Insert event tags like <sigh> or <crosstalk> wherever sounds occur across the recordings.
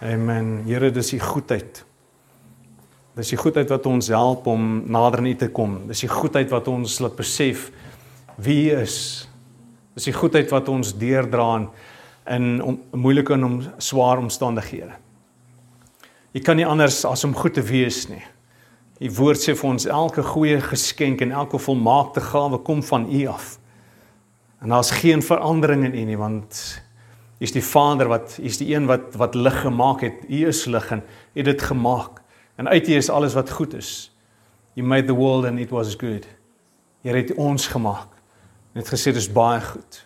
Amen. Here, dis die goedheid. Dis die goedheid wat ons help om nader aan U te kom. Dis die goedheid wat ons laat besef wie U is. Dis die goedheid wat ons deurdra in om, moeilike en om swaar omstandighede. Jy kan nie anders as om goed te wees nie. U woord sê vir ons elke goeie geskenk en elke volmaakte gawe kom van U af. En daar's geen verandering in U nie want U is die Vader wat U is die een wat wat lig gemaak het. U is lig en het dit gemaak. En uit U is alles wat goed is. You made the world and it was good. Jy het ons gemaak. Net gesê dis baie goed.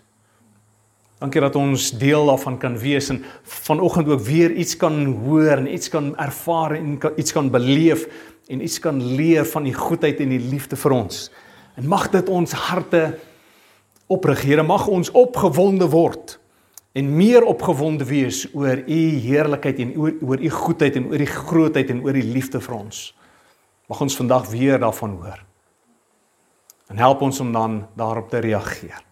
Dankie dat ons deel daarvan kan wees en vanoggend ook weer iets kan hoor en iets kan ervaar en iets kan beleef en iets kan leer van die goedheid en die liefde vir ons. En mag dit ons harte oprig. Here mag ons opgewonde word en meer opgewonde wees oor u heerlikheid en oor oor u goedheid en oor die grootheid en oor die liefde vir ons. Mag ons vandag weer daarvan hoor. En help ons om dan daarop te reageer.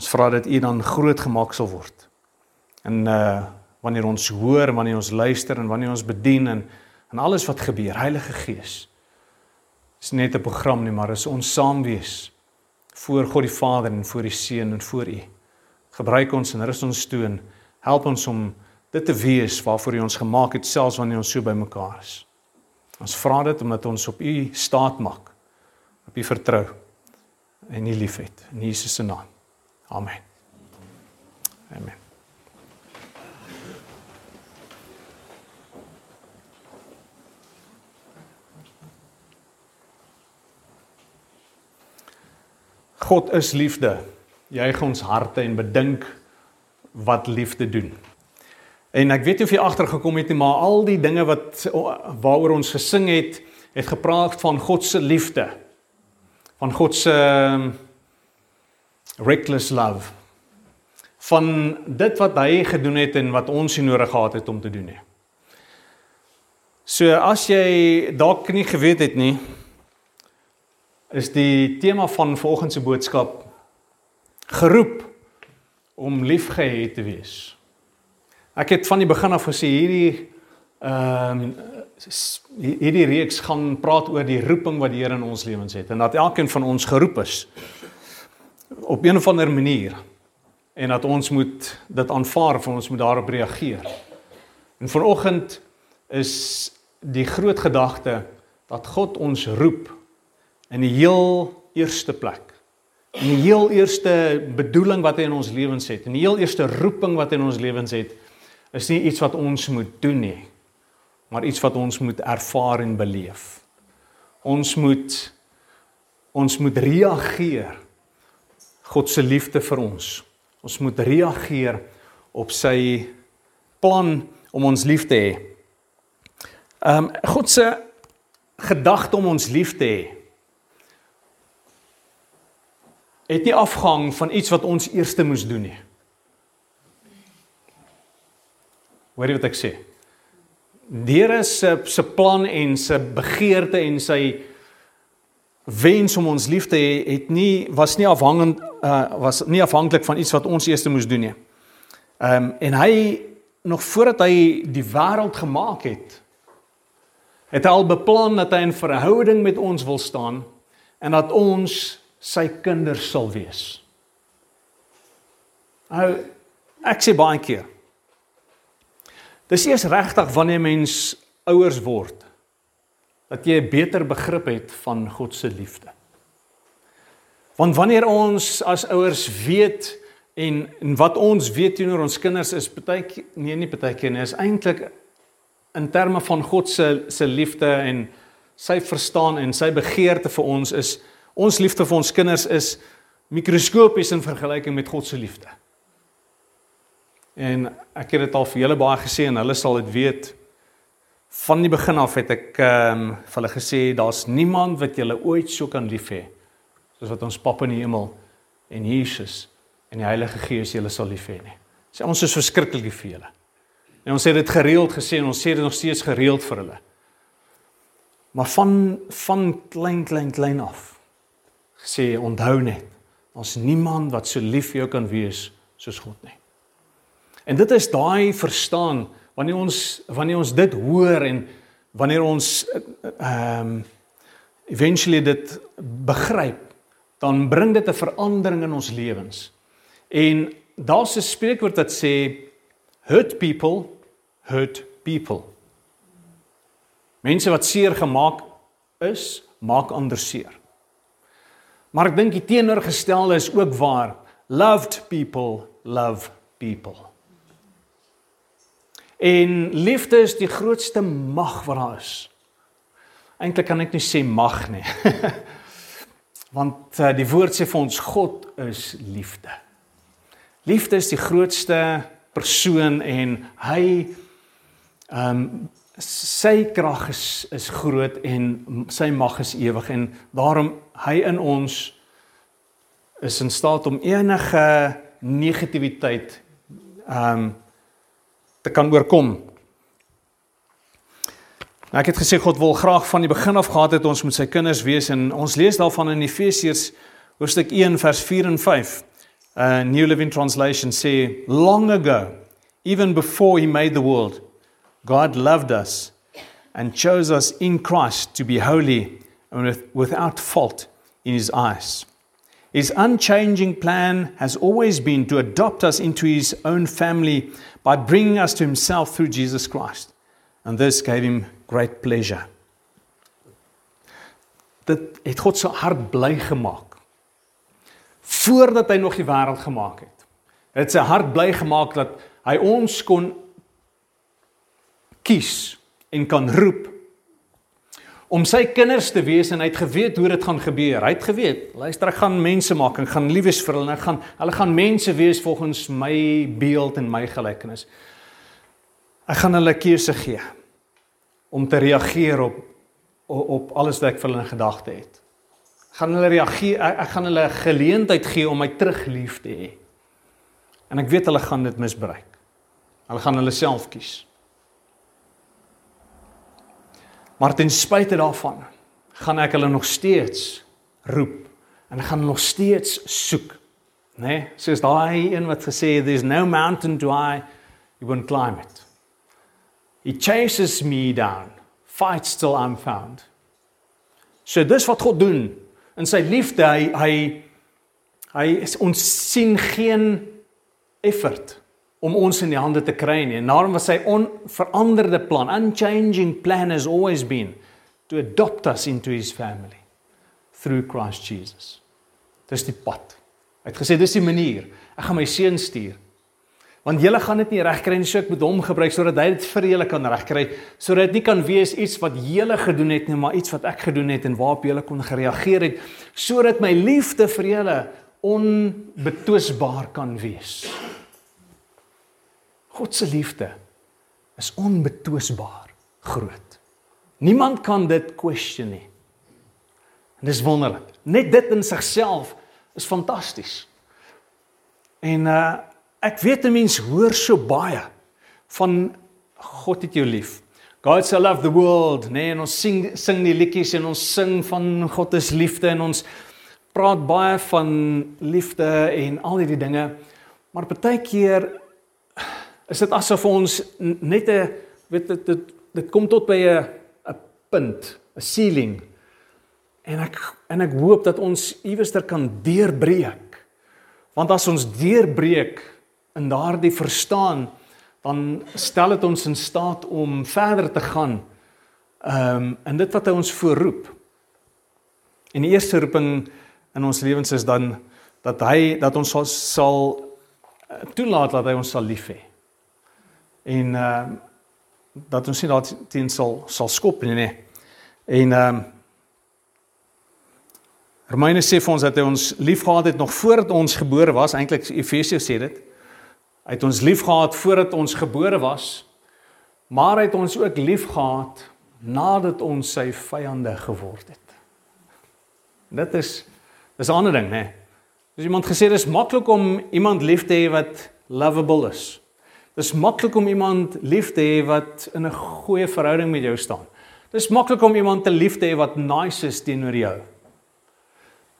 Ons vra dat u dan groot gemaak sal word. En uh wanneer ons hoor, wanneer ons luister en wanneer ons bedien en en alles wat gebeur, Heilige Gees. Dis net 'n program nie, maar is ons saam wees voor God die Vader en voor die Seun en voor u. Gebruik ons en rus ons toe en help ons om dit te wees waarvoor U ons gemaak het selfs wanneer ons so bymekaar is. Ons vra dit omdat ons op U staat maak. Op U vertrou en U liefhet in Jesus se naam. Amen. Amen. God is liefde juig ons harte en bedink wat liefde doen. En ek weet nie of jy agtergekom het nie, maar al die dinge wat waaroor ons gesing het, het gepraat van God se liefde. Van God se um, reckless love. Van dit wat hy gedoen het en wat ons nie nodig gehad het om te doen nie. So as jy dalk nie geweet het nie, is die tema van volgende se boodskap geroep om liefgehad te wees. Ek het van die begin af gesê hierdie ehm um, hierdie reeks gaan praat oor die roeping wat die Here in ons lewens het en dat elkeen van ons geroep is op 'n of ander manier en dat ons moet dit aanvaar of ons moet daarop reageer. En vanoggend is die groot gedagte dat God ons roep in die heel eerste plek die heel eerste bedoeling wat hy in ons lewens het, en die heel eerste roeping wat hy in ons lewens het, is nie iets wat ons moet doen nie, maar iets wat ons moet ervaar en beleef. Ons moet ons moet reageer God se liefde vir ons. Ons moet reageer op sy plan om ons lief te hê. Ehm um, God se gedagte om ons lief te hê het nie afhang van iets wat ons eerste moes doen nie. Hoor jy wat ek sê? Deur se se plan en se begeerte en sy wens om ons lief te hê het nie was nie afhangend uh, was nie afhanklik van iets wat ons eerste moes doen nie. Ehm um, en hy nog voordat hy die wêreld gemaak het het hy al beplan dat hy 'n verhouding met ons wil staan en dat ons sy kinders sal wees. Nou ek sê baie keer. Dis eers regtig wanneer mens ouers word dat jy 'n beter begrip het van God se liefde. Want wanneer ons as ouers weet en, en wat ons weet teenoor ons kinders is baie nee nie baie keer nie is eintlik in terme van God se se liefde en sy verstaan en sy begeerte vir ons is Ons liefde vir ons kinders is mikroskopies in vergelyking met God se liefde. En ek het dit al vir julle baie gesê en hulle sal dit weet. Van die begin af het ek ehm um, vir hulle gesê daar's niemand wat julle ooit so kan lief hê soos wat ons Pappa in die hemel en Jesus en die Heilige Gees julle sal lief hê nie. Sê ons is verskriklik lief vir julle. En ons het dit gereeld gesê en ons sê dit nog steeds gereeld vir hulle. Maar van van klein klein klein af gesê onthou net ons niemand wat so lief vir jou kan wees soos God nie. En dit is daai verstaan wanneer ons wanneer ons dit hoor en wanneer ons ehm um, eventually dit begryp, dan bring dit 'n verandering in ons lewens. En daar's 'n spreekwoord wat sê hurt people hurt people. Mense wat seer gemaak is, maak ander seer. Maar ek dink die teenoorgestelde is ook waar. Loved people love people. En liefde is die grootste mag wat daar is. Eintlik kan ek nie sê mag nie. <laughs> Want uh, die woord sê vir ons God is liefde. Liefde is die grootste persoon en hy ehm um, sy krag is is groot en sy mag is ewig en daarom hy in ons is in staat om enige negativiteit ehm um, te kan oorkom. Nou ek het gesê God wil graag van die begin af gehad het ons met sy kinders wees en ons lees daarvan in Efesiërs hoofstuk 1 vers 4 en 5. Uh New Living Translation sê long ago even before he made the world God loved us and chose us in Christ to be holy and with, without fault in his eyes. His unchanging plan has always been to adopt us into his own family by bringing us to himself through Jesus Christ. And this gave him great pleasure. Dit het God se hart bly gemaak. Voordat hy nog die wêreld gemaak het. Het sy hart bly gemaak dat hy ons kon kies en kan roep om sy kinders te wees en hy het geweet hoe dit gaan gebeur. Hy het geweet, luister, ek gaan mense maak en gaan lief wees vir hulle ek gaan hulle gaan mense wees volgens my beeld en my gelykenis. Ek gaan hulle keuse gee om te reageer op op alles wat ek vir hulle in gedagte het. Ek gaan hulle reageer ek, ek gaan hulle geleentheid gee om my terug lief te hê. En ek weet hulle gaan dit misbruik. Hulle gaan hulle self kies. Maar ten spyte daarvan gaan ek hulle nog steeds roep en gaan nog steeds soek. Né? Nee? Soos daai een wat gesê het there's no mountain to I you won't climb it. He chases me down, fights till I'm found. So dis wat God doen in sy liefde hy hy hy ons sien geen effort om ons in die hande te kry nie. En daarom was sy onveranderde plan, unchanging plan has always been to adopt us into his family through Christ Jesus. Dis die pad. Hy het gesê dis die manier. Ek gaan my seun stuur. Want julle gaan dit nie regkry nie, so ek moet hom gebruik sodat hy dit vir julle kan regkry, sodat dit nie kan wees iets wat julle gedoen het nie, maar iets wat ek gedoen het en waarop julle kon gereageer het, sodat my liefde vir julle onbetwisbaar kan wees. God se liefde is onbetwisbaar groot. Niemand kan dit question nie. En dis wonderlik. Net dit in sigself is fantasties. En uh ek weet 'n mens hoor so baie van God het jou lief. God so love the world, nee, en ons sing sing die liedjies en ons sing van God is liefde en ons praat baie van liefde en al hierdie dinge. Maar baie keer is dit asof ons net 'n weet dit dit dit kom tot by 'n 'n punt, 'n ceiling. En ek en ek hoop dat ons iewerster kan deurbreek. Want as ons deurbreek in daardie verstaan, dan stel dit ons in staat om verder te gaan. Ehm um, en dit wat hy ons voorroep. En die eerste roeping in ons lewens is dan dat hy dat ons sal, sal eh, toelaat dat hy ons sal lief hê en ehm uh, dat ons nie daar teen sal sal skop nie nê. En ehm um, Romeine sê vir ons dat hy ons liefgehad het nog voordat ons gebore was, eintlik Efesiërs sê dit. Hy het ons liefgehad voordat ons gebore was, maar hy het ons ook liefgehad nadat ons sy vyande geword het. Dit is dis 'n ander ding nê. Dis iemand gesê dis maklik om iemand lief te hê wat lovable is. Dis maklik om iemand lief te hê wat in 'n goeie verhouding met jou staan. Dis maklik om iemand te lief te hê wat nice is teenoor jou.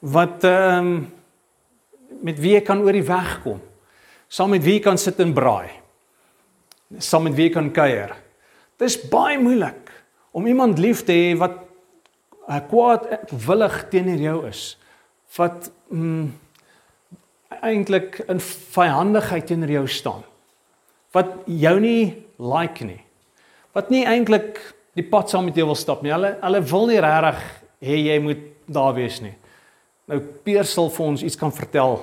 Wat ehm um, met wie jy kan oor die weg kom. Saam met wie jy kan sit en braai. saam met wie jy kan kuier. Dis baie moeilik om iemand lief te hê wat uh, kwaad willig teenoor jou is. Wat mm, eintlik in vyandigheid teenoor jou staan. Wat jou nie like nie. Wat nie eintlik die pad saam met jou wil stap nie. Hulle hulle wil nie regtig hê jy moet daar wees nie. Nou Peer sal vir ons iets kan vertel.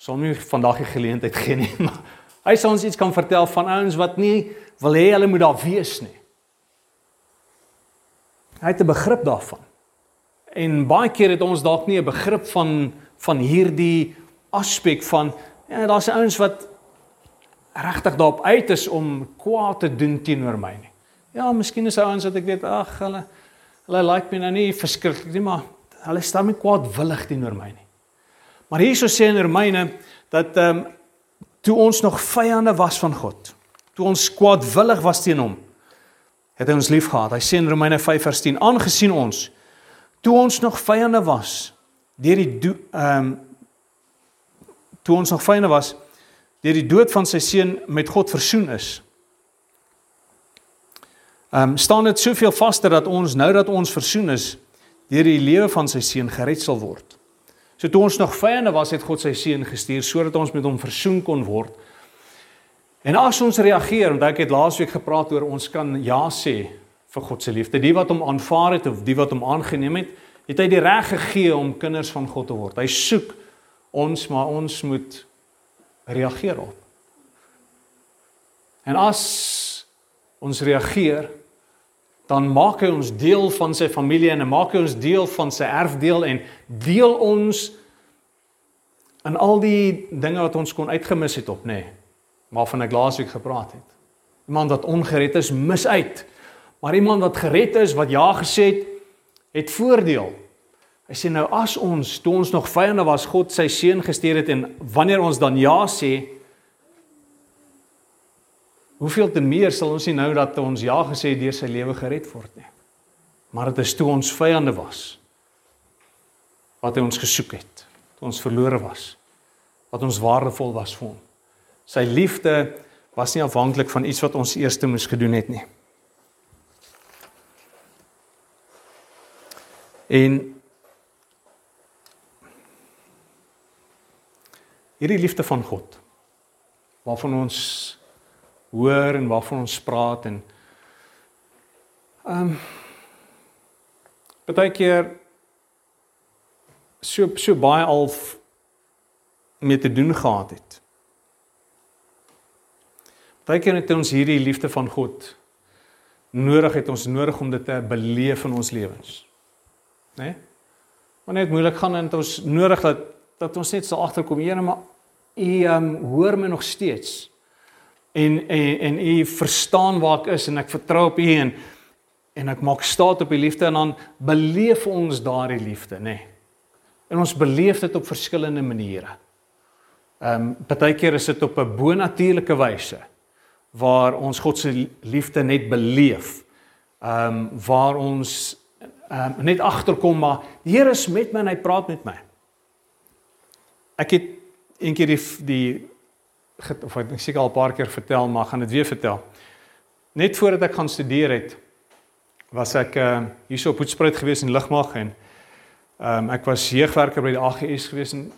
Sal nie vandag die geleentheid gee nie, <laughs> maar hy sal ons iets kan vertel van ouens wat nie wil hê hulle moet daar wees nie. Hy het 'n begrip daarvan. En baie keer het ons dalk nie 'n begrip van van hierdie aspek van ja, daar's ouens wat regtig daarop uit is om kwaad te doen teenoor my nie. Ja, miskien is ouens wat ek weet, ag, hulle hulle like my nou nie verskriklik nie, maar hulle staan nie kwaadwillig teenoor my nie. Maar hierso sê in Romeine dat ehm um, toe ons nog vyande was van God, toe ons kwaadwillig was teen hom, het hy ons liefgehad. Hy sê in Romeine 5:10, aangesien ons toe ons nog vyande was deur die ehm um, toe ons nog vyande was deur die dood van sy seun met God versoen is. Ehm um, staan dit soveel vaster dat ons nou dat ons versoen is deur die lewe van sy seun gered sal word. So toe ons nog vyande was, het God sy seun gestuur sodat ons met hom versoen kon word. En as ons reageer, want ek het laasweek gepraat oor ons kan ja sê vir God se liefde, die wat hom aanvaar het of die wat hom aangeneem het, het hy die reg gegee om kinders van God te word. Hy soek ons, maar ons moet reageer op. En as ons reageer, dan maak hy ons deel van sy familie en hy maak ons deel van sy erfdeel en deel ons in al die dinge wat ons kon uitgemis het op, nê. Nee, waarvan ek laasweek gepraat het. Iemand wat ongered is, mis uit. Maar iemand wat gered is, wat ja gesê het, het voordeel. Hy sê nou as ons toe ons nog vyande was, God sy seun gestuur het en wanneer ons dan ja sê, Hoeveel te meer sal ons nie nou dat ons ja gesê deur sy lewe gered word nie. Maar dit is toe ons vyande was wat hy ons gesoek het, toe ons verlore was, wat ons waardevol was vir hom. Sy liefde was nie afhanklik van iets wat ons eers moes gedoen het nie. En hierdie liefde van God waarvan ons hoor en waarvan ons praat en ehm um, baie keer so so baie al mee te doen gehad het. Baie keer het ons hierdie liefde van God nodig het ons nodig om dit te beleef in ons lewens. Né? Nee? Wanneer dit moeilik gaan en ons nodig dat dat ons net sal agterkom, Here, maar U um, hoor my nog steeds en en en u verstaan waar ek is en ek vertrou op u en en ek maak staat op u liefde en dan beleef ons daardie liefde nê. Nee. En ons beleef dit op verskillende maniere. Ehm um, partykeer is dit op 'n bonatuurlike wyse waar ons God se liefde net beleef. Ehm um, waar ons ehm um, net agterkom maar die Here is met my en hy praat met my. Ek het eendag die die of ek seker al 'n paar keer vertel, maar gaan dit weer vertel. Net voordat ek gaan studeer het, was ek uh hierso op Hoedspruit gewees in Ligmag en ehm um, ek was jeugwerker by die AGS gewees en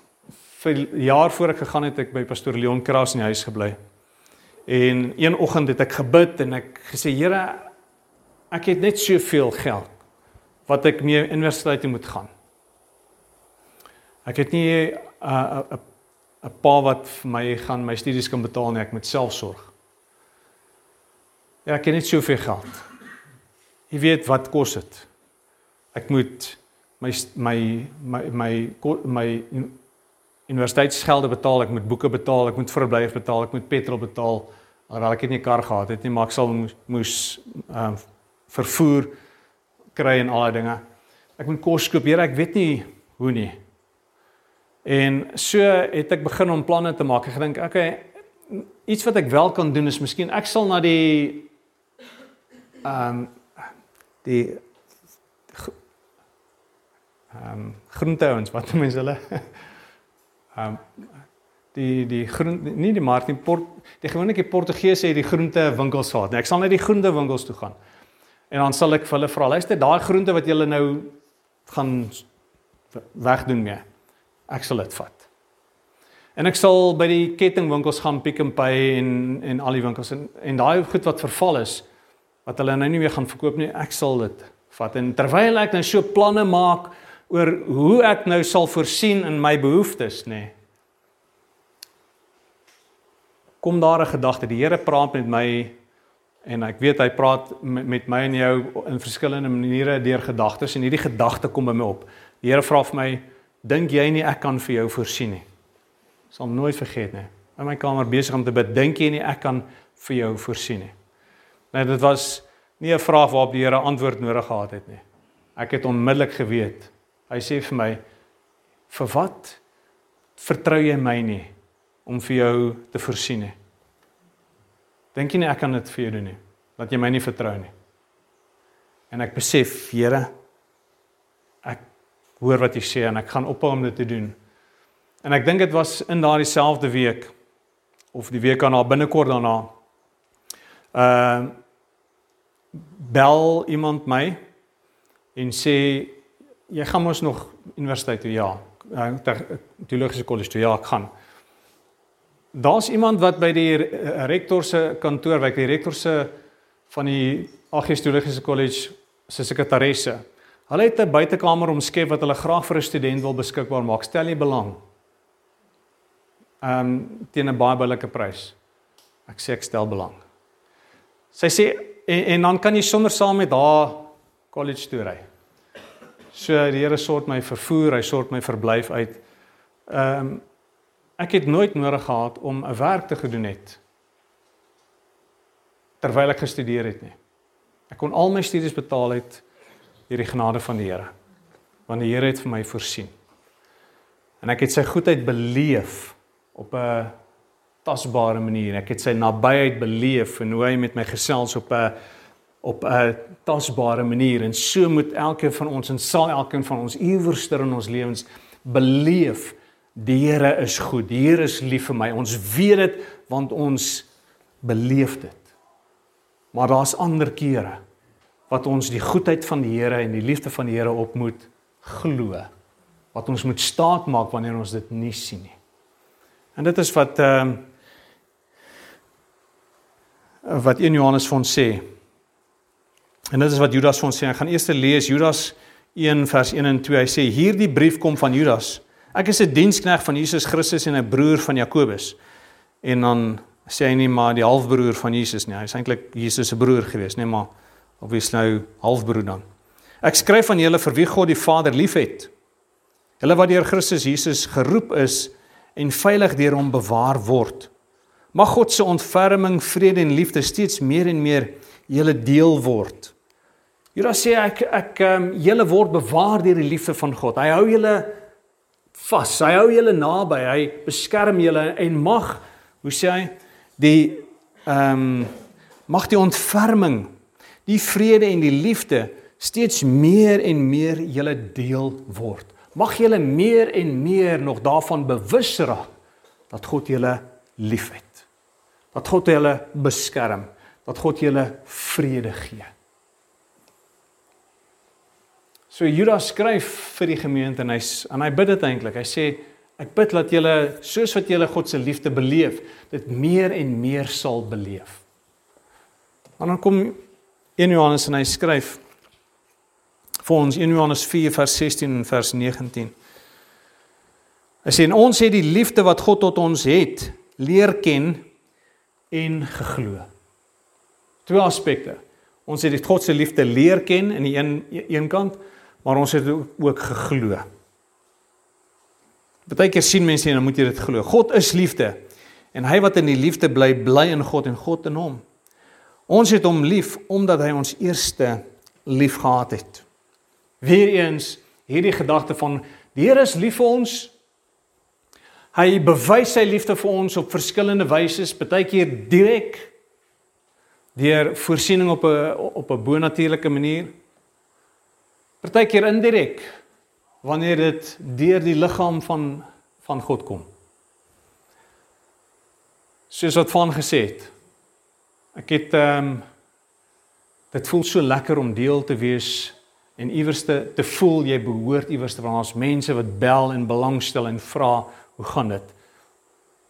vir jaar voor ek gegaan het, ek by pastoor Leon Kraas in die huis gebly. En een oggend het ek gebid en ek gesê Here, ek het net soveel geld wat ek mee universiteit moet gaan. Ek het nie 'n 'n pa wat vir my gaan my studies kan betaal nie, ek moet self sorg. Ja, ek het net soveel geld. Jy weet wat kos dit? Ek moet my my my my my universiteitsgelde betaal, ek moet boeke betaal, ek moet verblyf betaal, ek moet petrol betaal. Alhoewel ek het nie 'n kar gehad het nie, maar ek sal moes, moes ehm uh, vervoer kry en al daai dinge. Ek moet kos koop. Here, ek weet nie hoe nie. En so het ek begin om planne te maak. Ek gedink, okay, iets wat ek wel kan doen is miskien ek sal na die ehm um, die ehm um, groenteouens wat mense hulle <laughs> ehm um, die die groen nie die mark nie port die gewone Portugese het die groente winkels gehad. Nee, ek sal net die groente winkels toe gaan. En dan sal ek vir hulle vra, luister, daai groente wat julle nou gaan wegdoen mee. Ek sal dit vat. En ek sal by die kettingwinkels gaan Pick n Pay en en al die winkels en en daai goed wat verval is wat hulle nou nie meer gaan verkoop nie, ek sal dit vat. En terwyl ek nou so planne maak oor hoe ek nou sal voorsien in my behoeftes, nê. Nee, kom daar 'n gedagte. Die Here praat met my en ek weet hy praat met, met my en jou in verskillende maniere deur gedagtes en hierdie gedagte kom by my op. Die Here vra vir my, dink jy nie ek kan vir jou voorsien nie? sal nooit vergeet nie. In my kamer besig om te bid, dink jy nie ek kan vir jou voorsien nie. Nee, dit was nie 'n vraag waarop die Here antwoord nodig gehad het nie. Ek het onmiddellik geweet. Hy sê vir my, "Vir wat vertrou jy my nie om vir jou te voorsien nie?" Dink jy nie ek kan dit vir jou doen nie? Dat jy my nie vertrou nie. En ek besef, Here, ek hoor wat jy sê en ek gaan ophou om dit te doen. En ek dink dit was in daardie selfde week of die week daarna binnekort daarna. Ehm uh, bel iemand my en sê jy gaan mos nog universiteit toe ja, teologiese kollege toe ja, ek gaan. Daar's iemand wat by die rektor se kantoor werk, die rektor se van die AG Teologiese Kollege se sekretaresse. Hulle het 'n buitekamer omskep wat hulle graag vir 'n student wil beskikbaar maak. Stel jy belang? ehm um, teen 'n baie billike prys. Ek sê ek stel belang. Sy sê en, en dan kan jy sommer saam met haar college toe ry. So die Here sort my vervoer, hy sort my verblyf uit. Ehm um, ek het nooit nodig gehad om 'n werk te gedoen het terwyl ek gestudeer het nie. Ek kon al my studies betaal uit hierdie genade van die Here. Want die Here het vir my voorsien. En ek het sy goedheid beleef op 'n tasbare manier. Ek het sy nabyheid beleef en hoe hy met my gesels op 'n op 'n tasbare manier en so moet elkeen van ons en sal elkeen van ons iewerster in ons lewens beleef die Here is goed. Die Here is lief vir my. Ons weet dit want ons beleef dit. Maar daar's ander kere wat ons die goedheid van die Here en die liefde van die Here op moet glo. Wat ons moet staat maak wanneer ons dit nie sien nie. En dit is wat ehm uh, wat 1 Johannes vir ons sê. En dit is wat Judas vir ons sê. Ek gaan eers lees Judas 1 vers 1 en 2. Hy sê hierdie brief kom van Judas. Ek is 'n diensknegt van Jesus Christus en 'n broer van Jakobus. En dan sê hy nie maar die halfbroer van Jesus nie. Hy is eintlik Jesus se broer gewees, nee maar of wie is nou halfbroer dan? Ek skryf aan julle vir wie God die Vader liefhet. Hulle wat deur Christus Jesus geroep is en veilig deur hom bewaar word. Mag God se ontferming, vrede en liefde steeds meer en meer julle deel word. Judas sê ek ek ehm um, julle word bewaar deur die liefde van God. Hy hou julle vas. Hy hou julle naby. Hy beskerm julle en mag hoe sê hy die ehm um, mag die ontferming, die vrede en die liefde steeds meer en meer julle deel word mag julle meer en meer nog daarvan bewus raak dat God julle liefhet. Dat God julle beskerm, dat God julle vrede gee. So Judas skryf vir die gemeente en hy en hy bid dit eintlik. Hy sê ek bid dat julle soos wat julle God se liefde beleef, dit meer en meer sal beleef. En dan kom 1 Johannes en hy skryf vir ons 1 Johannes 4 vers 16 en vers 19. Hy sê en ons het die liefde wat God tot ons het leer ken en geglo. Twee aspekte. Ons het die God se liefde leer ken in die een een kant, maar ons het ook geglo. Partykeer sien mense en dan moet jy dit glo. God is liefde en hy wat in die liefde bly, bly in God en God in hom. Ons het hom lief omdat hy ons eerste lief gehad het. Weereens hierdie gedagte van die Here is lief vir ons. Hy bewys sy liefde vir ons op verskillende wyse, partykeer direk deur voorsiening op 'n op 'n bonatuurlike manier. Partykeer indirek wanneer dit deur die liggaam van van God kom. soos wat van gesê het. Ek het ehm um, dit voel so lekker om deel te wees en iewers te te voel jy behoort iewers te waar ons mense wat bel en belangstel en vra hoe gaan dit?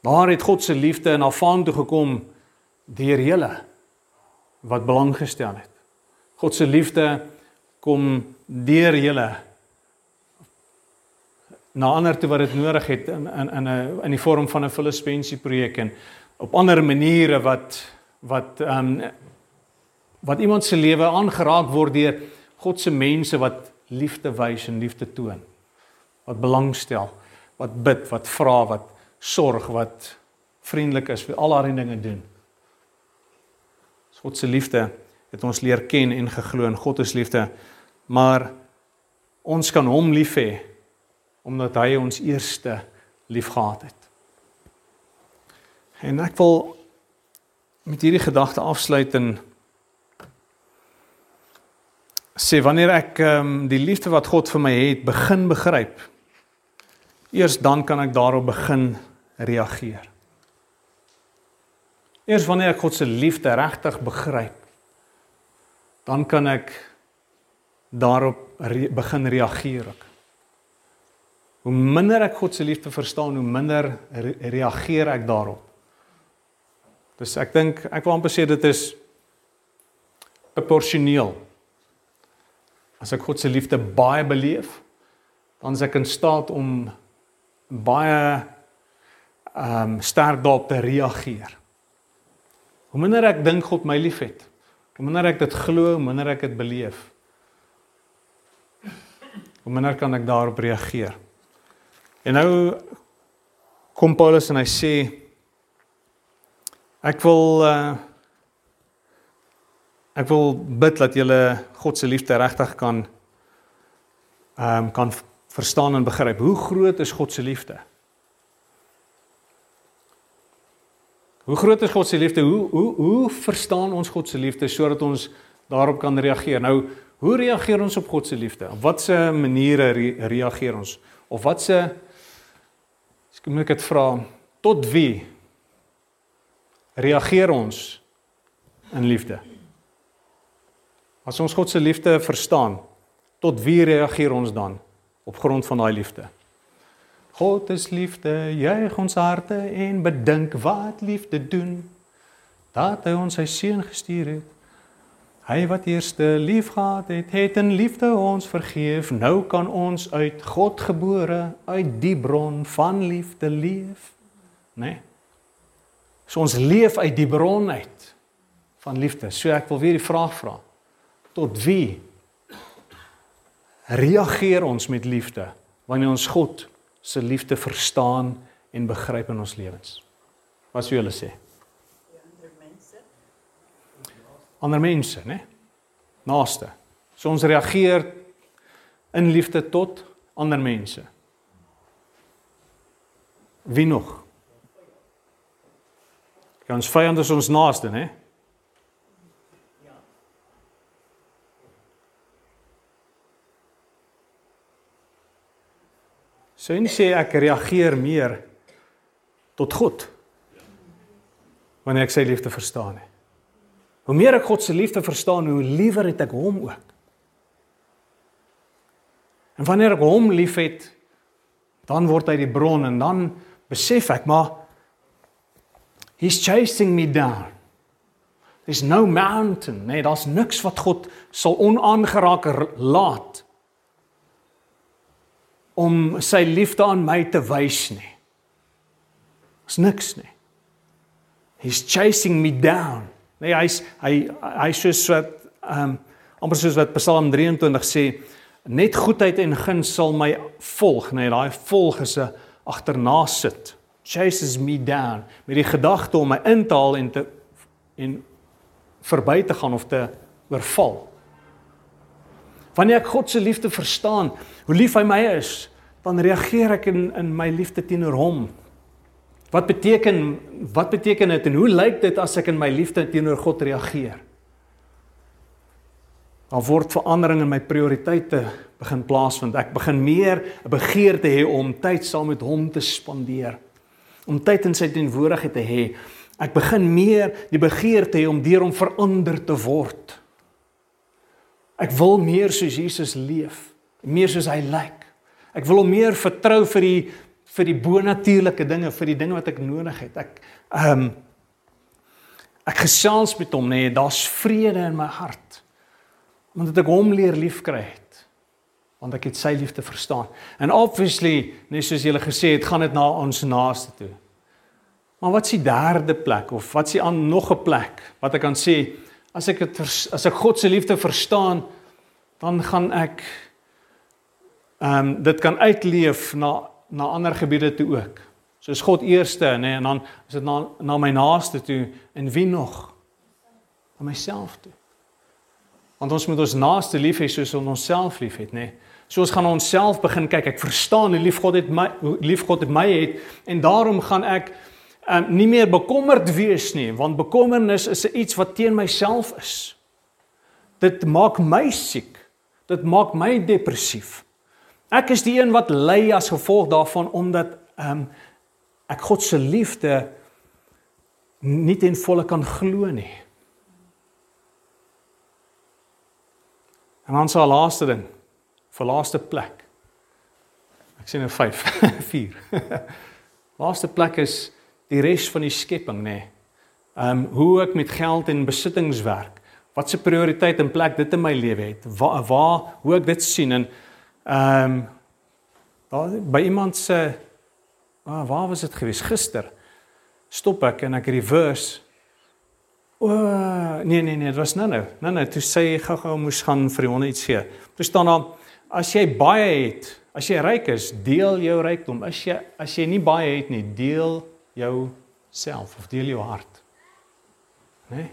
Daar het God se liefde in afaan toe gekom deur julle wat belang gestel het. God se liefde kom deur julle na ander toe wat dit nodig het in in in 'n in die vorm van 'n Filippense projek en op ander maniere wat wat ehm um, wat iemand se lewe aangeraak word deur God se mense wat liefde wys en liefde toon. Wat belangstel, wat bid, wat vra, wat sorg, wat vriendelik is, vir al daardie dinge doen. God se liefde het ons leer ken en geglo in God is liefde, maar ons kan hom lief hê omdat hy ons eerste liefgehad het. En ek wil met hierdie gedagte afsluit en sê wanneer ek ehm um, die liefde wat God vir my het begin begryp, eers dan kan ek daarop begin reageer. Eers wanneer ek God se liefde regtig begryp, dan kan ek daarop re begin reageer ook. Hoe minder ek God se liefde verstaan, hoe minder re reageer ek daarop. Dus ek dink ek wil amper sê dit is proporsioneel. As ek God se liefde baie beleef, dan is ek in staat om baie ehm um, sterk daarop te reageer. Hoe minder ek dink God my liefhet, hoe minder ek dit glo, hoe minder ek dit beleef, hoe minder kan ek daarop reageer. En nou kom Paulus en hy sê ek wil uh ek wil bid dat julle God se liefde regtig kan ehm um, kan verstaan en begryp. Hoe groot is God se liefde? Hoe groot is God se liefde? Hoe hoe hoe verstaan ons God se liefde sodat ons daarop kan reageer? Nou, hoe reageer ons op God se liefde? Op watter maniere re reageer ons? Of watse Ek moet ek dit vra tot wie reageer ons in liefde? As ons God se liefde verstaan, tot wie reageer ons dan op grond van daai liefde? God is liefde, juig ons harte en bedink wat liefde doen. Dat hy ons sy seun gestuur het Hy wat eerste lief gehad het, het in liefde ons vergeef. Nou kan ons uit God gebore, uit die bron van liefde leef. Né? Nee? So ons leef uit die bron uit van liefde. So ek wil weer die vraag vra. Tot wie reageer ons met liefde wanneer ons God se liefde verstaan en begryp in ons lewens? Wat sou julle sê? ander mense, né? Naaste. So ons reageer in liefde tot ander mense. Wie nog? Ja, ons vyand is ons naaste, né? Sou jy sê ek reageer meer tot God wanneer ek sy liefde verstaan het? Hoe meer ek God se liefde verstaan, hoe liewer het ek hom ook. En wanneer ek hom liefhet, dan word hy die bron en dan besef ek maar he's chasing me down. There's no mountain, nee, daar's niks wat God sal onaangeraak laat om sy liefde aan my te wys nie. Daar's niks nie. He's chasing me down. Nee, hy's hy hy soos wat ehm um, amper soos wat Psalm 23 sê, net goedheid en guns sal my volg, nee, daai volg is 'n agterna sit. Chases me down met die gedagte om my in te haal en te en verby te gaan of te oorval. Wanneer ek God se liefde verstaan, hoe lief hy my is, dan reageer ek in in my liefde teenoor hom Wat beteken wat beteken dit en hoe lyk dit as ek in my liefde teenoor God reageer? Daar word verandering in my prioriteite begin plaasvind. Ek begin meer 'n begeerte hê om tyd saam met hom te spandeer. Om tyd in sy teenwoordigheid te hê. Ek begin meer die begeerte hê om deur hom verander te word. Ek wil meer soos Jesus leef, meer soos hy lyk. Ek wil hom meer vertrou vir die vir die bonatuurlike dinge, vir die dinge wat ek nodig het. Ek ehm um, ek gesels met hom nê, nee, daar's vrede in my hart. Omdat ek hom leer liefkry het. Want ek het sy liefde verstaan. En obviously, net soos julle gesê het, gaan dit na ons naaste toe. Maar wat is die derde plek of wat is aan nog 'n plek wat ek kan sê as ek dit as ek God se liefde verstaan, dan gaan ek ehm um, dit kan uitleef na na ander gebiede toe ook. Soos God eerste, nê, nee, en dan is dit na na my naaste toe en wie nog? Na myself toe. Want ons moet ons naaste lief hê soos ons onsself liefhet, nê. Nee. So ons gaan onsself begin kyk. Ek verstaan hoe lief God het my hoe lief God het my het en daarom gaan ek um, nie meer bekommerd wees nie, want bekommernis is iets wat teen myself is. Dit maak my siek. Dit maak my depressief. Ek is die een wat ly as gevolg daarvan omdat ehm um, ek God se liefde nie ten volle kan glo nie. En dan sal laaste ding, vir laaste plek. Ek sien 'n 5, 4. laaste plek is die res van die skepping, nê. Nee. Ehm um, hoe ek met geld en besittings werk. Wat se prioriteit en plek dit in my lewe het. Waar waar hoe ek dit sien en Ehm um, by iemand se ah, waar was dit gewees gister? Stop ek en ek reverse. O nee nee nee, dit was nou nou. Nou nou, toe sê hy gou-gou moes gaan vir hom iets gee. Toe staan daar as jy baie het, as jy ryk is, deel jou rykdom. As jy as jy nie baie het nie, deel jou self of deel jou hart. Né? Nee?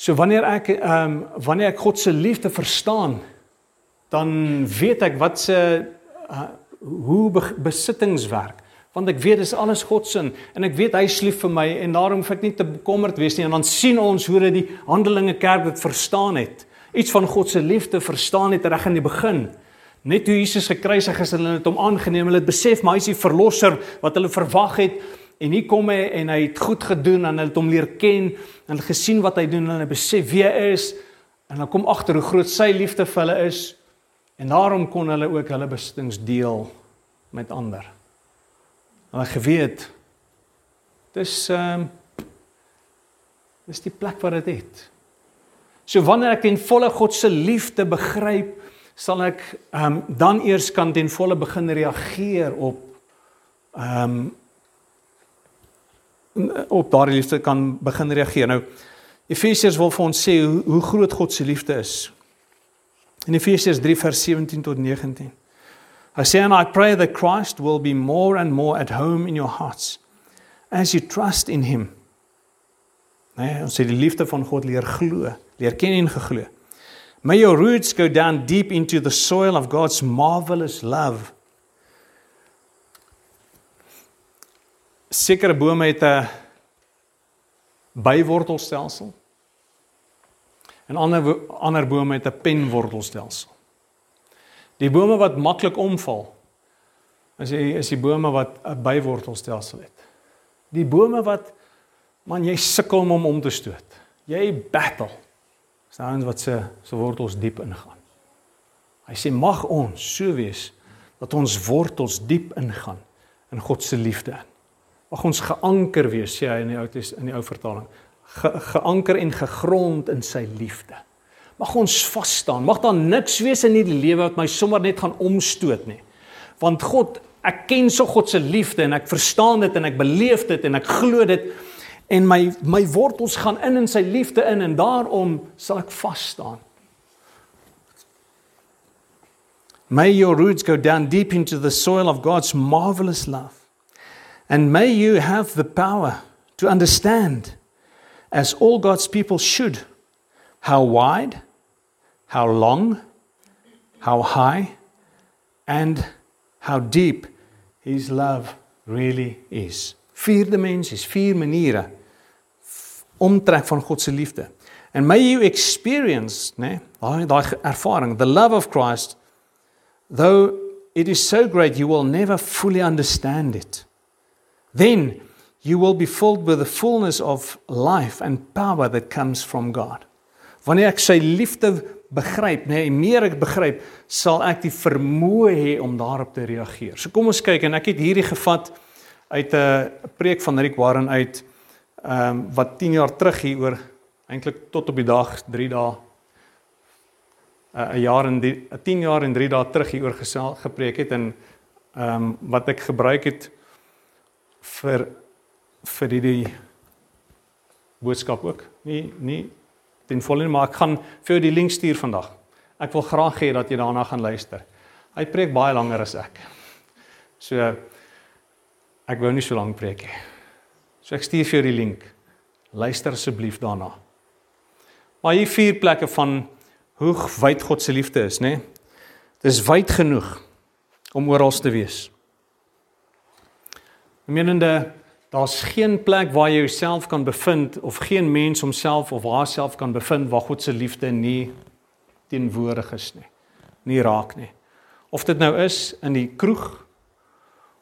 So wanneer ek ehm um, wanneer ek God se liefde verstaan, dan weet ek wat se uh, hoe be besittings werk want ek weet dis alles God se en ek weet hy is lief vir my en daarom hoef ek nie te bekommerd wees nie en dan sien ons hoe dit die Handelinge kerk dit verstaan het iets van God se liefde verstaan het reg in die begin. Net toe Jesus gekruisig is hulle het hom aangeneem. Hulle het besef maar hy is die verlosser wat hulle verwag het. En hier kom hy en hy het goed gedoen en hulle het hom leer ken en hulle gesien wat hy doen en hulle besef wie hy is. En dan kom agter hoe groot sy liefde vir hulle is. En daarom kon hulle ook hulle besittings deel met ander. Hulle geweet dis ehm um, dis die plek waar dit het. So wanneer ek ten volle God se liefde begryp, sal ek ehm um, dan eers kan ten volle begin reageer op ehm um, op daardie liefde kan begin reageer. Nou Efesiërs wil vir ons sê hoe, hoe groot God se liefde is. In Efesiërs 3 vers 17 tot 19. I say and I pray that Christ will be more and more at home in your hearts as you trust in him. Nee, ons sê die liefde van God leer glo, leer ken en geglo. May your roots go down deep into the soil of God's marvelous love. Sekere bome het 'n bywortelstelsel en ander ander bome het 'n penwortelstelsel. Die bome wat maklik omval is die, is die bome wat 'n bywortelstelsel het. Die bome wat man jy sukkel om om te stoot. Jy battle. Staan wat se se wortels diep ingaan. Hy sê mag ons so wees dat ons wortels diep ingaan in God se liefde. Mag ons geanker wees sê hy in die ou in die ou vertaling ge, geanker en gegrond in sy liefde. Mag ons vas staan. Mag daar niks wees in hierdie lewe wat my sommer net gaan omstoot nie. Want God, ek ken so God se liefde en ek verstaan dit en ek beleef dit en ek glo dit en my my wortels gaan in in sy liefde in en daarom sal ek vas staan. May your roots go down deep into the soil of God's marvelous love. And may you have the power to understand as all God's people should, how wide, how long, how high, and how deep His love really is. Vier dimensies, vier maniere omtrek van God se liefde. And may you experience, né, daai daai ervaring, the love of Christ, though it is so great you will never fully understand it. Then you will be filled with the fullness of life and power that comes from God. Wanneer ek sy liefde begryp, nê, nee, meer ek begryp, sal ek die vermoë hê om daarop te reageer. So kom ons kyk en ek het hierdie gevat uit 'n preek van Rick Warren uit ehm um, wat 10 jaar terug hier oor eintlik tot op die dag 3 dae 'n jaar en 10 jaar en 3 dae terug hier oor gesel gepreek het en ehm um, wat ek gebruik het vir vir die, die boodskap ook. Nie ten volle nie, maar ek gaan vir jou die link stuur vandag. Ek wil graag hê dat jy daarna gaan luister. Hy preek baie langer as ek. So ek wou nie so lank preek nie. So ek stuur vir jou die link. Luister asseblief daarna. Maar hier vier plekke van hoe wyd God se liefde is, né? Dis wyd genoeg om oral te wees. Menende daar's geen plek waar jy jouself kan bevind of geen mens homself of haarself kan bevind waar God se liefde nie teenwoordig is nie. Nie raak nie. Of dit nou is in die kroeg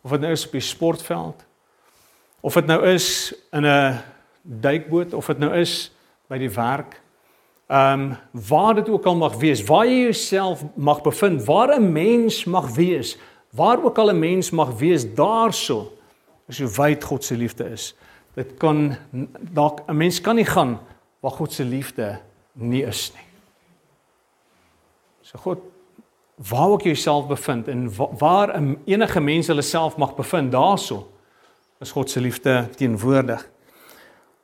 of dit nou is op die sportveld of dit nou is in 'n duikboot of dit nou is by die werk. Ehm um, waar dit ook al mag wees, waar jy jouself mag bevind, waar 'n mens mag wees, waar ook al 'n mens mag wees daarso is hoe wyd God se liefde is. Dit kan dalk 'n mens kan nie gaan waar God se liefde nie is nie. So God waar ook jouself bevind en waar enige mens hulle self mag bevind, daarso is God se liefde teenwoordig.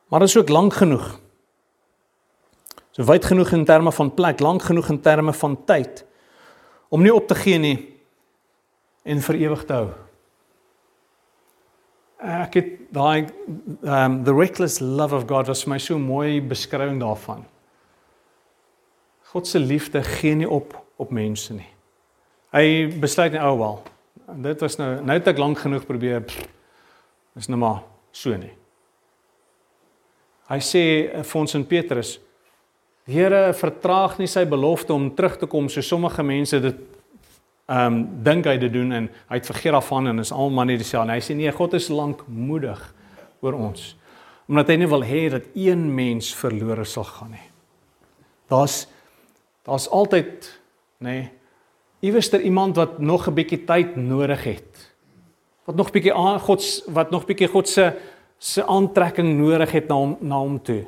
Maar dit is ook lank genoeg. So wyd genoeg in terme van plek, lank genoeg in terme van tyd om nie op te gee nie en vir ewig te hou. Ek het daai um the reckless love of God was my so mooi beskrywing daarvan. God se liefde gee nie op op mense nie. Hy besluit nie ou oh, wel. Dit was nou nou het ek lank genoeg probeer. Is nou maar so nie. Hy sê eh, vir ons in Petrus Die Here vertraag nie sy belofte om terug te kom so sommige mense dit ehm um, dink hy dit doen en hy het vergeet daarvan en is almal net dieselfde. Hy sê nee, God is lankmoedig oor ons. Omdat hy nie wil hê dat een mens verlore sal gaan nie. Daar's daar's altyd nê nee, iewerster iemand wat nog 'n bietjie tyd nodig het. Wat nog bietjie aan God wat nog bietjie God se se aantrekking nodig het na hom na hom toe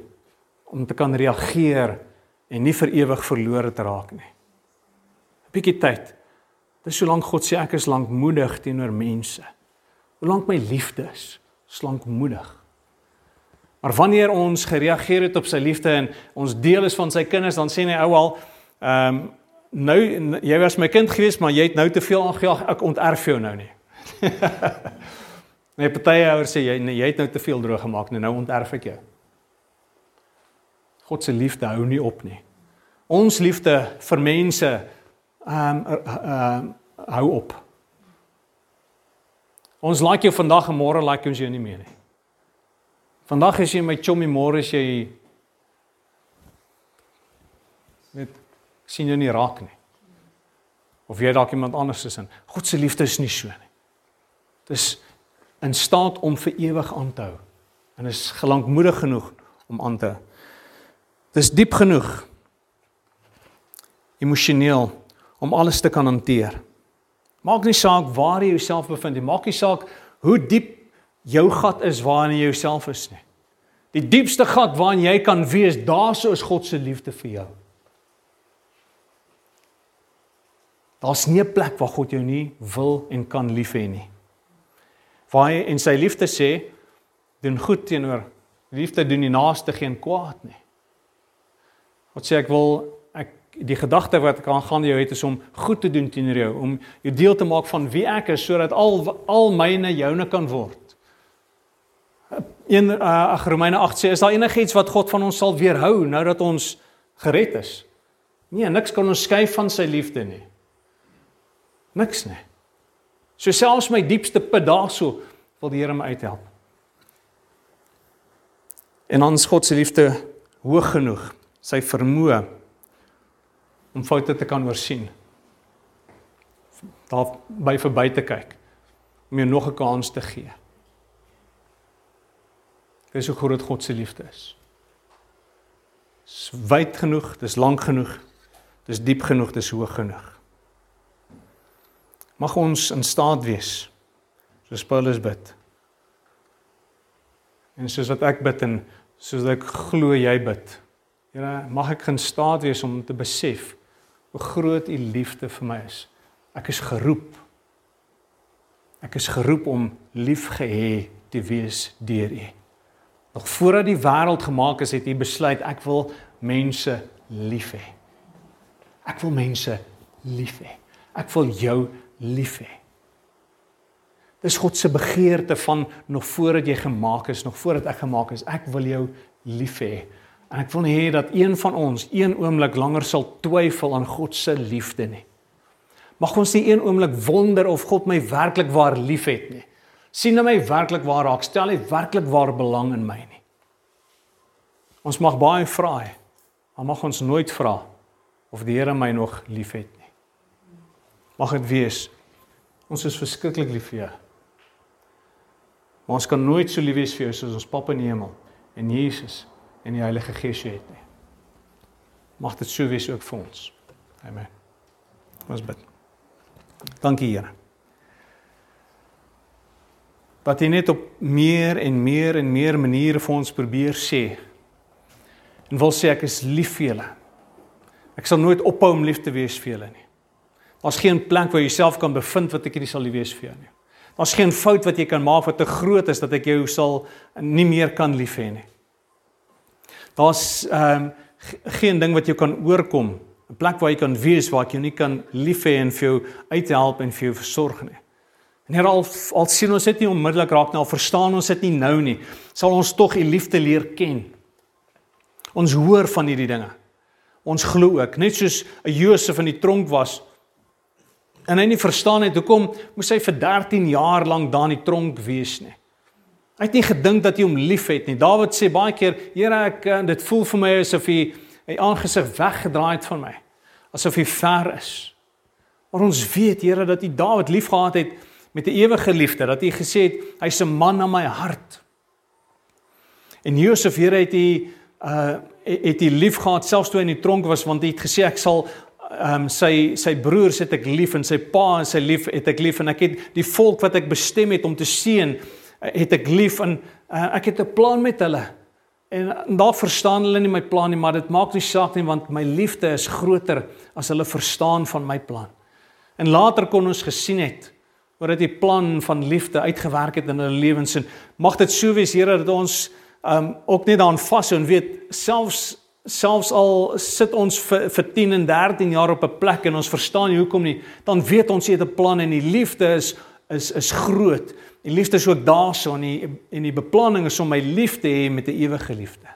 om te kan reageer en nie vir ewig verlore te raak nie. 'n Bietjie tyd. Dis solank God sê ek is lankmoedig teenoor mense. Hoe lank my liefde is, slankmoedig. Maar wanneer ons gereageer het op sy liefde en ons deel is van sy kinders, dan sê hy ou al, ehm um, nou jy was my kind gewees, maar jy het nou te veel aangejaag, ek onterf jou nou nie. <laughs> nee, party ouers sê jy nee, jy het nou te veel droog gemaak, nou, nou onterf ek jou. God se liefde hou nie op nie. Ons liefde vir mense ehm um, ehm uh, hou op. Ons like jou vandag en môre like ons jou nie meer nie. Vandag is jy my chommy, môre is jy net sien jou nie raak nie. Of jy dalk iemand anders is in. God se liefde is nie so nie. Dis in staat om vir ewig aan te hou en is gelankmoedig genoeg om aan te hou. Dis diep genoeg emosioneel om alles te kan hanteer. Maak nie saak waar jy jouself bevind nie. Maak nie saak hoe diep jou gat is waarin jy jouself is nie. Die diepste gat waarin jy kan wees, daarso is God se liefde vir jou. Daar's nie 'n plek waar God jou nie wil en kan lief hê nie. Waar hy en sy liefde sê, doen goed teenoor liefde doen die naaste geen kwaad nie. God sê ek wil die gedagte wat ek aan gaan jou het is om goed te doen teenoor jou, om jou deel te maak van wie ek is sodat al al myne joune kan word. In uh, ag Romeine 8 sê is daar enigiets wat God van ons sal weerhou nou dat ons gered is? Nee, niks kan ons skei van sy liefde nie. Niks nie. So selfs my diepste put daarso wil die Here my uithelp. En ons God se liefde hoog genoeg, sy vermoë om foute te kan oorsien. Daar by verby te kyk om jou nog 'n kans te gee. Dis hoe groot God se liefde is. Dis wyd genoeg, dis lank genoeg. Dis diep genoeg, dis hoog genoeg. Mag ons in staat wees soos Paulus bid. En soos wat ek bid en soos ek glo jy bid. Here, mag ek in staat wees om te besef hoe groot u liefde vir my is. Ek is geroep. Ek is geroep om liefgehê te wees deur u. Nog voordat die wêreld gemaak is, het u besluit ek wil mense lief hê. Ek wil mense lief hê. Ek wil jou lief hê. Dis God se begeerte van nog voordat jy gemaak is, nog voordat ek gemaak is, ek wil jou lief hê. En ek wil nie hê dat een van ons een oomblik langer sal twyfel aan God se liefde nie. Mag ons nie een oomblik wonder of God my werklik waar liefhet nie. Sien hy my werklik waar raak? Stel hy werklik waar belang in my nie? Ons mag baie vra, maar mag ons nooit vra of die Here my nog liefhet. Mag dit wees. Ons is verskriklik lief vir jou. Maar ons kan nooit so lief wees vir jou soos ons Pappa in die hemel en Jesus en die Heilige Gees het nie. Mag dit so wees ook vir ons. Amen. Ons bid. Dankie Here. Dat jy net op meer en meer en meer maniere vir ons probeer sê. En wil sê ek is lief vir julle. Ek sal nooit ophou om lief te wees vir julle nie. Daar's geen plek waar jy jouself kan bevind wat ek nie sal lief wees vir jou nie. Daar's geen fout wat jy kan maak wat te groot is dat ek jou sal nie meer kan lief hê nie. Daar's ehm um, geen ding wat jou kan oorkom, 'n plek waar jy kan wees waar ek jou nie kan lief hê en vir jou uithelp en vir jou versorg nie. En hier al al sien ons dit nie onmiddellik raak nie, al verstaan ons dit nie nou nie, sal ons tog u liefde leer ken. Ons hoor van hierdie dinge. Ons glo ook, net soos 'n Josef in die tronk was en hy nie verstaan het hoekom moes hy vir 13 jaar lank daar in die tronk wees nie. Hy het nie gedink dat hy hom liefhet nie. Dawid sê baie keer, Here, ek eh, dit voel vir my asof hy hy aangesig weggedraai het van my. Asof hy ver is. Maar ons weet, Here, dat hy Dawid liefgehad het met 'n ewige liefde, dat hy gesê het hy's 'n man na my hart. En Josef, Here, het hy uh het hy liefgehad selfs toe hy in die tronk was want hy het gesê ek sal ehm um, sy sy broers het ek lief en sy pa en sy lief het ek lief en ek het die volk wat ek bestem het om te seën het ek lief en uh, ek het 'n plan met hulle. En, daar verstaan hulle nie my plan nie, maar dit maak nie saak nie want my liefde is groter as hulle verstaan van my plan. En later kon ons gesien het hoe dit die plan van liefde uitgewerk het in hulle lewens en mag dit so wees Here dat ons um ook net daaraan vashou en weet selfs selfs al sit ons vir, vir 10 en 13 jaar op 'n plek en ons verstaan nie hoekom nie, dan weet ons jy het 'n plan en die liefde is is is groot. Die liefde is ook daarso en die en die beplanning is om my lief te hê met 'n ewige liefde.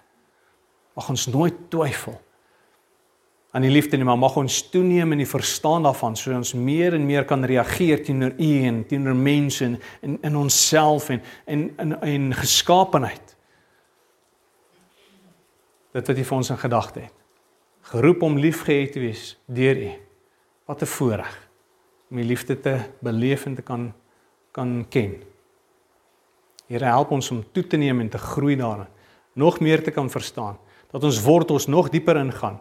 Mag ons nooit twyfel aan die liefde nie, maar mag ons toeneem in die verstaan daarvan sodat ons meer en meer kan reageer teenoor U en teenoor mense en in in onsself en en in en geskaapenheid. Dit wat U vir ons in gedagte het. Geroep om liefgehad te wees deur U. Wat 'n voorreg om U liefde te beleef en te kan kan ken. Here help ons om toe te neem en te groei daarin, nog meer te kan verstaan, dat ons wortels nog dieper ingaan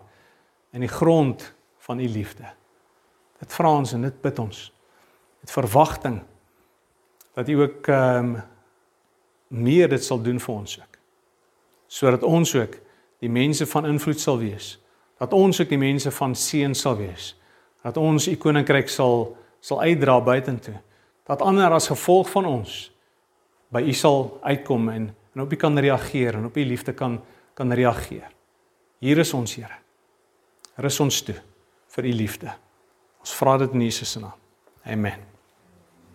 in die grond van u liefde. Dit vra ons en dit bid ons met verwagting dat u ook ehm um, meer dit sal doen vir ons ook. Sodat ons ook die mense van invloed sal wees. Dat ons ook die mense van seën sal wees. Dat ons u koninkryk sal sal uitdra buitentoe. Dat ander as gevolg van ons by u sal uitkom en en op u kan reageer en op u liefde kan kan reageer. Hier is ons Here. Rus ons toe vir u liefde. Ons vra dit in Jesus se naam. Amen.